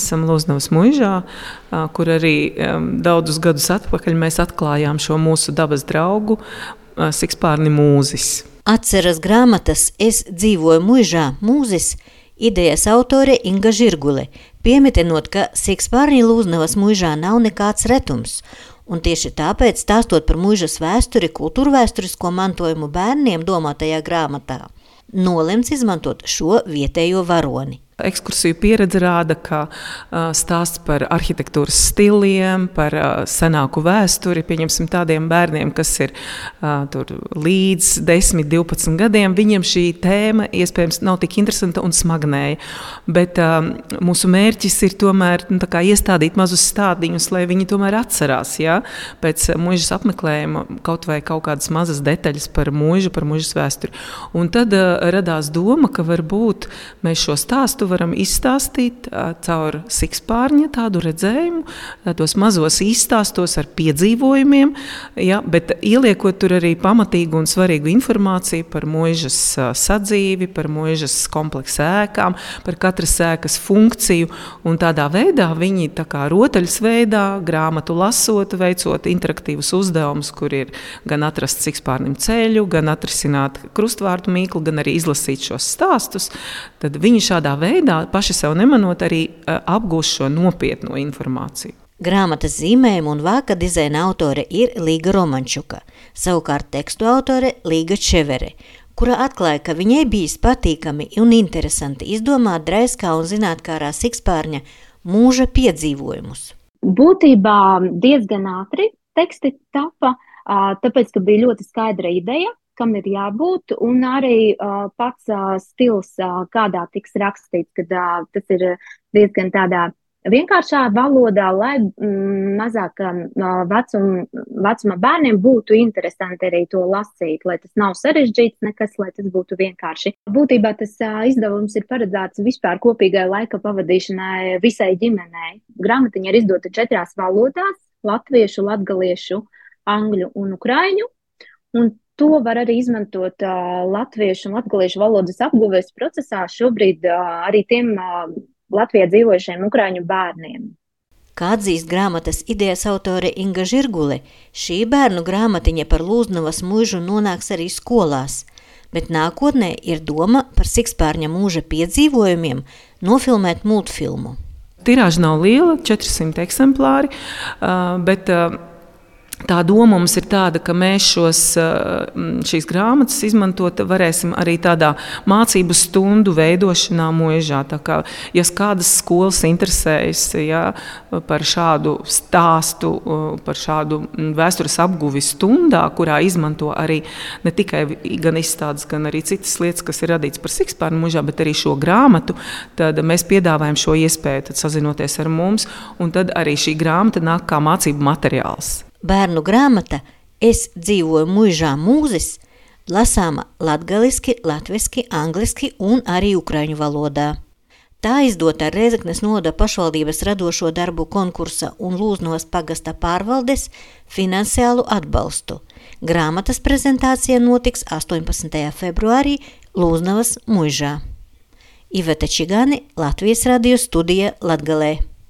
Esam Lūznavas mūžā, kur arī daudzus gadus atpakaļ mēs atklājām šo mūsu dabas draugu Sikspārni mūzis. Atceras grāmatas Es dzīvoju mūžā mūzis idejas autore Inga Žirgule, piemetinot, ka Sikspārni Lūznavas mūžā nav nekāds retums, un tieši tāpēc stāstot par mūžas vēsturi, kultūru vēsturisko mantojumu bērniem domātajā grāmatā, nolemts izmantot šo vietējo varoni. Ekskursiju pieredze rāda, ka stāsts par arhitektūras stiliem, par senāku vēsturi, pieņemsim tādiem bērniem, kas ir uh, līdz 10, 12 gadiem, viņiem šī tēma iespējams nav tik interesanta un smagnēja. Bet mūsu mērķis ir tomēr nu, iestādīt mazus stādiņus, lai viņi tomēr atcerās ja? pēc mūžas apmeklējuma kaut vai kaut kādas mazas detaļas par mūžu, par mūžas vēsturi. Un tad radās doma, ka varbūt mēs šo stāstu stāstu varam izstāstīt caur sikspārņa tādu redzējumu, tos mazos izstāstos ar piedzīvojumiem, ja, bet ieliekot tur arī pamatīgu un svarīgu informāciju par mūžas sadzīvi, par mūžas kompleksu ēkām, par katras ēkas funkciju. Un tādā veidā viņi tā kā rotaļas veidā, grāmatu lasot, veicot interaktīvus uzdevumus, kur ir gan atrast sikspārnim ceļu, gan atrisināt krustvārdu mīklu, gan arī izlasīt šos stāstus, tad viņi šādā veidā veidā, paši sev nemanot, arī uh, apgūst šo nopietno informāciju. Grāmatas zīmējuma un vāka dizaina autore ir Līga Romančuka, savukārt tekstu autore Līga Čevere, kura atklāja, ka viņai bijis patīkami un interesanti izdomāt draiskā un zinātkārā sikspārņa mūža piedzīvojumus. Būtībā diezgan ātri teksti tapa, tāpēc, ka bija ļoti skaidra ideja, kam ir jābūt, un arī uh, pats uh, stils, uh, kādā tiks rakstīts, kad uh, tas ir diezgan tādā vienkāršā valodā, lai mm, mazākam uh, vecum, vecuma bērniem būtu interesanti arī to lasīt, lai tas nav sarežģīts nekas, lai tas būtu vienkārši. Būtībā tas uh, izdevums ir paredzēts vispār kopīgai laika pavadīšanai visai ģimenei. Grāmatiņa ir izdota četrās valodās - latviešu, latgaliešu, angļu un ukraiņu. Un To var arī izmantot uh, latviešu un latviešu valodas apguves procesā šobrīd uh, arī tiem uh, Latvijā dzīvojušiem ukraiņu bērniem. Kā atzīst grāmatas idejas autore Inga Žirgule, šī bērnu grāmatiņa par Lūznavas mūžu nonāks arī skolās, bet nākotnē ir doma par Sikspārņa mūža piedzīvojumiem nofilmēt multfilmu. Tirāža nav liela, 400 eksemplāri, bet Tā doma mums ir tāda, ka mēs šos, eh, šīs grāmatas izmantot varēsim arī tādā mācību stundu veidošanā mūžā. Kā, ja kādas skolas interesējas ja, par šādu stāstu, par šādu vēstures apguvi stundā, kurā izmanto arī ne tikai gan izstādes, gan arī citas lietas, kas ir radīts par Sikspārnu mūžā, bet arī šo grāmatu, tad mēs piedāvājam šo iespēju sazinoties ar mums, un tad arī šī grāmata nāk kā mācību materiāls bērnu grāmata Es dzīvoju mūžā mūzis lasāma latgaliski, latviski, angliski un arī ukraiņu valodā. Tā izdota Reizeknes noda pašvaldības radošo darbu konkursa un Lūznos pagasta pārvaldes finansiālu atbalstu. Grāmatas prezentācija notiks 18. februārī Lūznavas mužā. Iveta Čigani, Latvijas radio studija Latgalē.